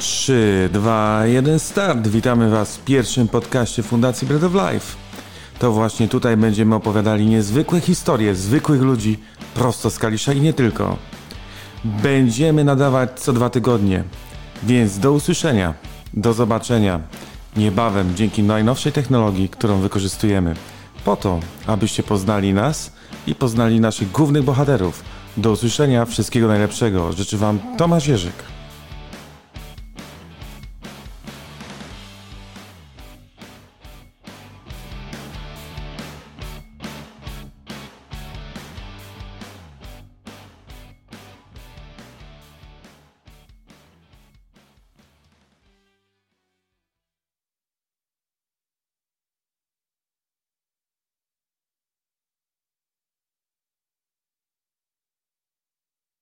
3, 2, 1, start! Witamy Was w pierwszym podcaście Fundacji Bread of Life. To właśnie tutaj będziemy opowiadali niezwykłe historie zwykłych ludzi prosto z Kalisza i nie tylko. Będziemy nadawać co dwa tygodnie, więc do usłyszenia, do zobaczenia niebawem dzięki najnowszej technologii, którą wykorzystujemy, po to, abyście poznali nas i poznali naszych głównych bohaterów. Do usłyszenia, wszystkiego najlepszego. Życzę Wam Tomasz Jerzyk.